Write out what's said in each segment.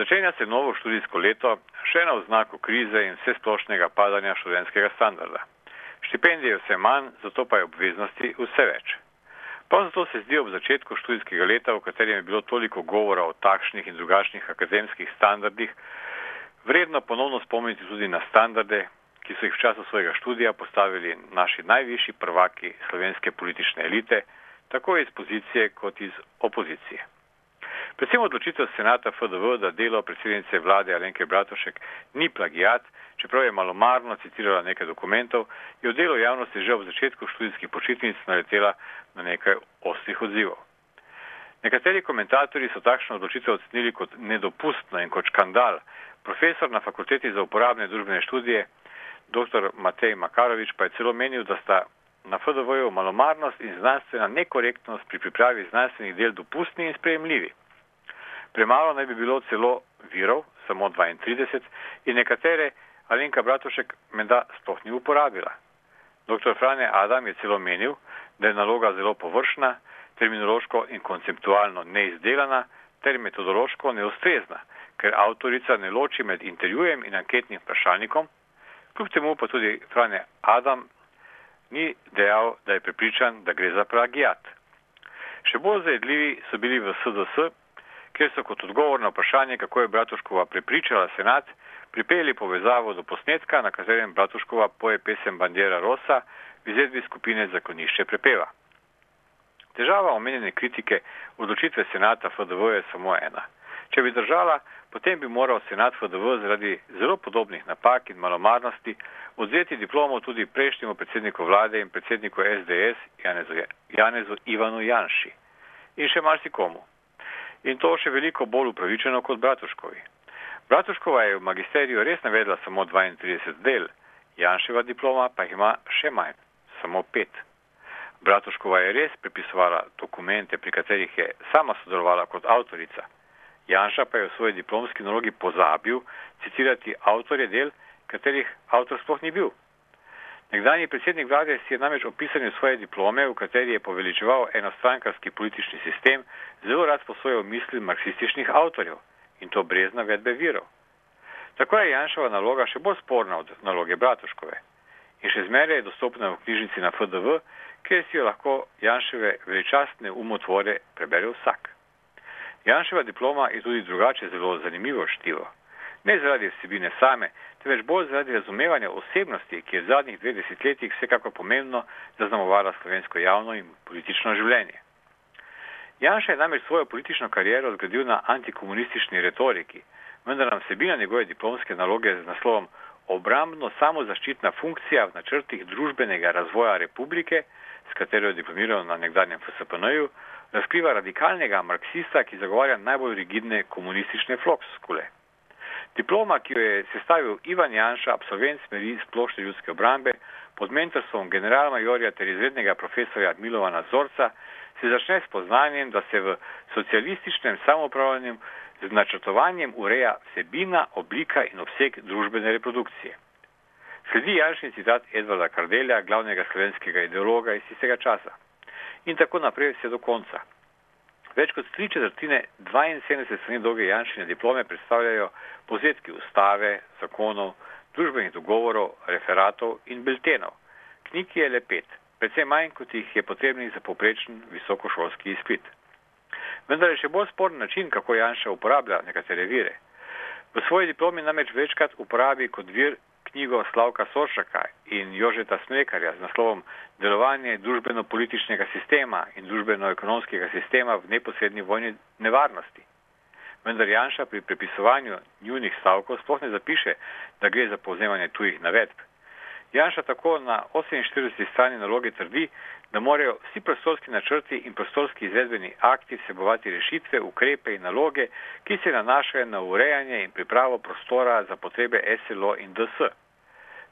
Začenja se novo študijsko leto, še na oznaku krize in vse splošnega padanja študentskega standarda. Štipendije vse manj, zato pa je obveznosti vse več. Prav zato se zdi ob začetku študijskega leta, v katerem je bilo toliko govora o takšnih in drugačnih akademskih standardih, vredno ponovno spomniti tudi na standarde, ki so jih v času svojega študija postavili naši najvišji prvaki slovenske politične elite, tako iz pozicije kot iz opozicije. Predvsem odločitev senata FDV, da delo predsednice vlade Alenke Bratošek ni plagijat, čeprav je malomarno citirala nekaj dokumentov, je v delu javnosti že ob začetku študijskih počitnic naletela na nekaj ostrih odzivov. Nekateri komentatorji so takšno odločitev ocenili kot nedopustno in kot škandal. Profesor na fakulteti za uporabne družbene študije, dr. Matej Makarovič, pa je celo menil, da sta na FDV-ju malomarnost in znanstvena nekorektnost pri pripravi znanstvenih del dopustni in sprejemljivi. Premalo naj bi bilo celo virov, samo 32, in nekatere Alenka Bratušek menda sploh ni uporabila. Dr. Frane Adam je celo menil, da je naloga zelo površna, terminološko in konceptualno neizdelana ter metodološko neustrezna, ker avtorica ne loči med intervjujem in anketnim vprašalnikom, kljub temu pa tudi Frane Adam ni dejal, da je prepričan, da gre za plagijat. Še bolj zajedljivi so bili v SDS, kjer so kot odgovor na vprašanje, kako je Bratuškova prepričala senat, pripeli povezavo do posnetka, na katerem Bratuškova poje pesem Bandera Rosa v izvedbi skupine Zakonišče prepeva. Težava omenjene kritike odločitve senata FDV je samo ena. Če bi držala, potem bi moral senat FDV zaradi zelo podobnih napak in malomarnosti odzeti diplomo tudi prejšnjemu predsedniku vlade in predsedniku SDS Janezu, Janezu Ivanu Janši in še marsikomu. In to še veliko bolj upravičeno kot Bratuškovi. Bratuškova je v magisteriju res navedla samo 32 del, Janševa diploma pa jih ima še manj, samo pet. Bratuškova je res prepisovala dokumente, pri katerih je sama sodelovala kot avtorica. Janša pa je v svoji diplomski nalogi pozabil citirati avtorje del, katerih avtor sploh ni bil. Nekdani predsednik vlade si je namreč opisal svoje diplome, v kateri je poveličeval enostrankarski politični sistem, zelo rad posojal misli marksističnih avtorjev in to brez navedbe virov. Tako je Janšova naloga še bolj sporna od naloge Bratuškove in še zmeraj je dostopna v knjižnici na FDV, kjer si jo lahko Janševe veličastne umotvore prebere vsak. Janševa diploma je tudi drugače zelo zanimivo štivo. Ne zaradi vsebine same, temveč bolj zaradi razumevanja osebnosti, ki je v zadnjih dveh desetletjih vsekako pomembno zaznamovala slovensko javno in politično življenje. Janša je namreč svojo politično kariero zgradil na antikomunistični retoriki, vendar nam vsebina njegove diplomske naloge z naslovom Obrambno samozaščitna funkcija v načrtih družbenega razvoja republike, s katero je diplomiral na nekdanjem FSPN-ju, razkriva radikalnega marksista, ki zagovarja najbolj rigidne komunistične flokskule. Diploma, ki jo je sestavil Ivan Janša, absolvent smeri splošne ljudske obrambe, pod mentorstvom generalmajorja ter izrednega profesorja Milovana Zorca, se začne s poznanjem, da se v socialističnem samopravljanju z načrtovanjem ureja vsebina, oblika in obseg družbene reprodukcije. Sledi Janšni citat Edvarda Kardelja, glavnega slovenskega ideologa iz tistega časa. In tako naprej vse do konca. Več kot tri četrtine 72 strani dolge Janšine diplome predstavljajo povzetki ustave, zakonov, družbenih dogovorov, referatov in biltenov. Knjig je le pet predvsem manj, kot jih je potrebnih za poprečen visokošolski izpit. Vendar je še bolj sporen način, kako Janša uporablja nekatere vire. V svoji diplomi namreč večkrat uporabi kot vir knjigo Slavka Soršaka in Jožeta Smrekarja z naslovom Delovanje družbeno-političnega sistema in družbeno-ekonomskega sistema v neposrednji vojni nevarnosti. Vendar Janša pri prepisovanju njunih stavkov sploh ne zapiše, da gre za povzemanje tujih navedb. Janša tako na 48. strani naloge trdi, da morajo vsi prostorski načrti in prostorski izvedbeni akti vsebovati rešitve, ukrepe in naloge, ki se nanašajo na urejanje in pripravo prostora za potrebe SLO in DS.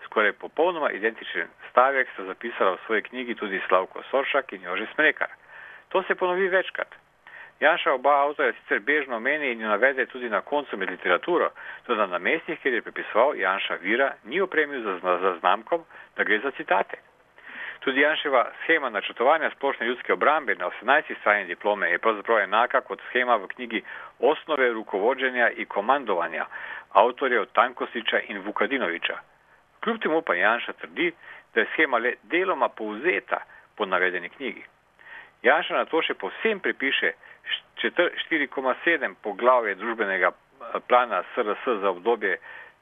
Skoraj popolnoma identičen stavek sta zapisala v svoji knjigi tudi Slavko Soršak in Jože Smrekar. To se ponovi večkrat. Janša oba avtorja sicer bežno omeni in jo navede tudi na koncu med literaturo, tudi na mestih, kjer je prepisoval Janša Vira, ni opremil za, znamkom, da gre za citate. Tudi Janševa schema načrtovanja splošne ljudske obrambe na 18. strani diplome je pravzaprav enaka kot schema v knjigi Osnove rukovođenja in komandovanja avtorjev Tankosiča in Vukadinoviča. Kljub temu pa Janša trdi, da je schema le deloma povzeta po navedeni knjigi. Janša na to še povsem pripiše 4,7 poglavje družbenega eh, plana SRS za obdobje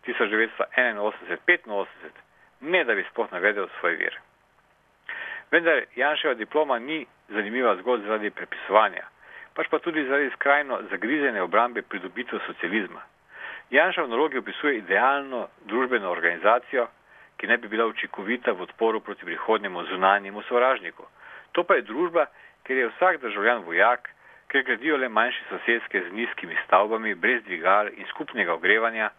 1981-85, ne da bi sploh navedel svoj vir. Vendar Janševa diploma ni zanimiva zgolj zaradi prepisovanja, pač pa tudi zaradi skrajno zagrizene obrambe pridobitev socializma. Janša v nalogi opisuje idealno družbeno organizacijo, ki ne bi bila učinkovita v odporu proti prihodnjemu zunanjemu sovražniku. To pa je družba, kjer je vsak državljan vojak, ker gradijo le manjše sosedske z nizkimi stavbami, brez dvigal in skupnega ogrevanja,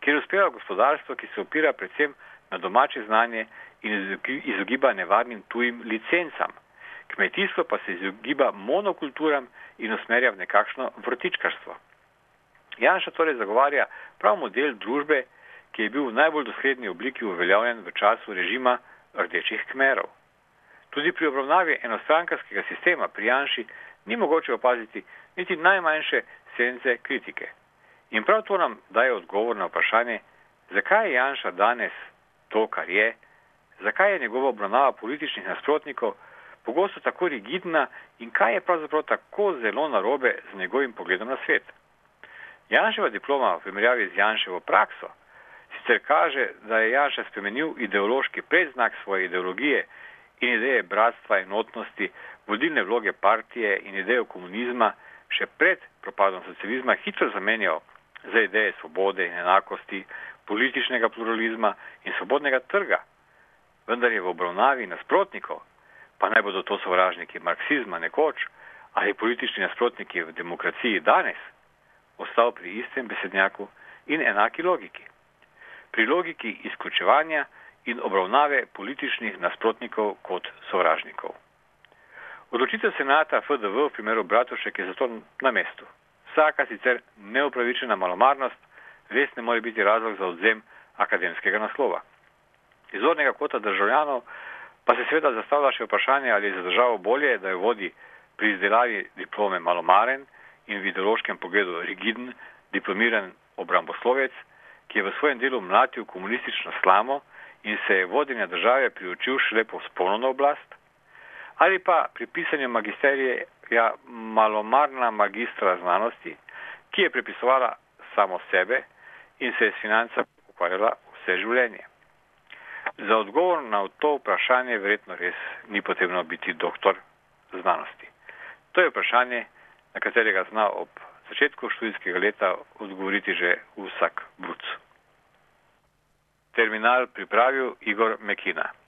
kjer uspeva gospodarstvo, ki se opira predvsem na domače znanje in izogiba nevarnim tujim licencam. Kmetijstvo pa se izogiba monokulturam in usmerja v nekakšno vrtičkarstvo. Janša torej zagovarja prav model družbe, ki je bil v najbolj dosledni obliki uveljavljen v času režima rdečih kmerov. Tudi pri obravnavi enostrankarskega sistema pri Janši ni mogoče opaziti niti najmanjše sence kritike. In prav to nam daje odgovor na vprašanje, zakaj je Janša danes to, kar je, zakaj je njegova obravnava političnih nasprotnikov pogosto tako rigidna in kaj je pravzaprav tako zelo narobe z njegovim pogledom na svet. Janševa diploma v primerjavi z Janševo prakso sicer kaže, da je Janša spremenil ideološki predznak svoje ideologije in ideje bratstva, enotnosti, vodilne vloge partije in idejo komunizma še pred propadom socializma hitro zamenjal za ideje svobode in enakosti, političnega pluralizma in svobodnega trga. Vendar je v obravnavi nasprotnikov, pa naj bodo to sovražniki marksizma nekoč ali politični nasprotniki v demokraciji danes, ostal pri istem besednjaku in enaki logiki. Pri logiki izključevanja in obravnave političnih nasprotnikov kot sovražnikov. Odločitev senata FDV v primeru Bratušek je zato na mestu. Vsaka sicer neupravičena malomarnost res ne more biti razlog za odzem akademskega naslova. Iz zornega kota državljanov pa se seveda zastavlja še vprašanje, ali je za državo bolje, da jo vodi pri izdelavi diplome malomaren in v ideološkem pogledu rigiden, diplomiran obramboslovec, ki je v svojem delu mlatil komunistično slamo in se je vodenja države priučil šele po spolno na oblast, ali pa pri pisanju magisterije ja, malomarna magistra znanosti, ki je prepisovala samo sebe in se je s financami ukvarjala vse življenje. Za odgovor na to vprašanje verjetno res ni potrebno biti doktor znanosti. To je vprašanje, na katerega zna ob začetku študijskega leta odgovoriti že vsak bruc. Terminal pripravil Igor Mekina.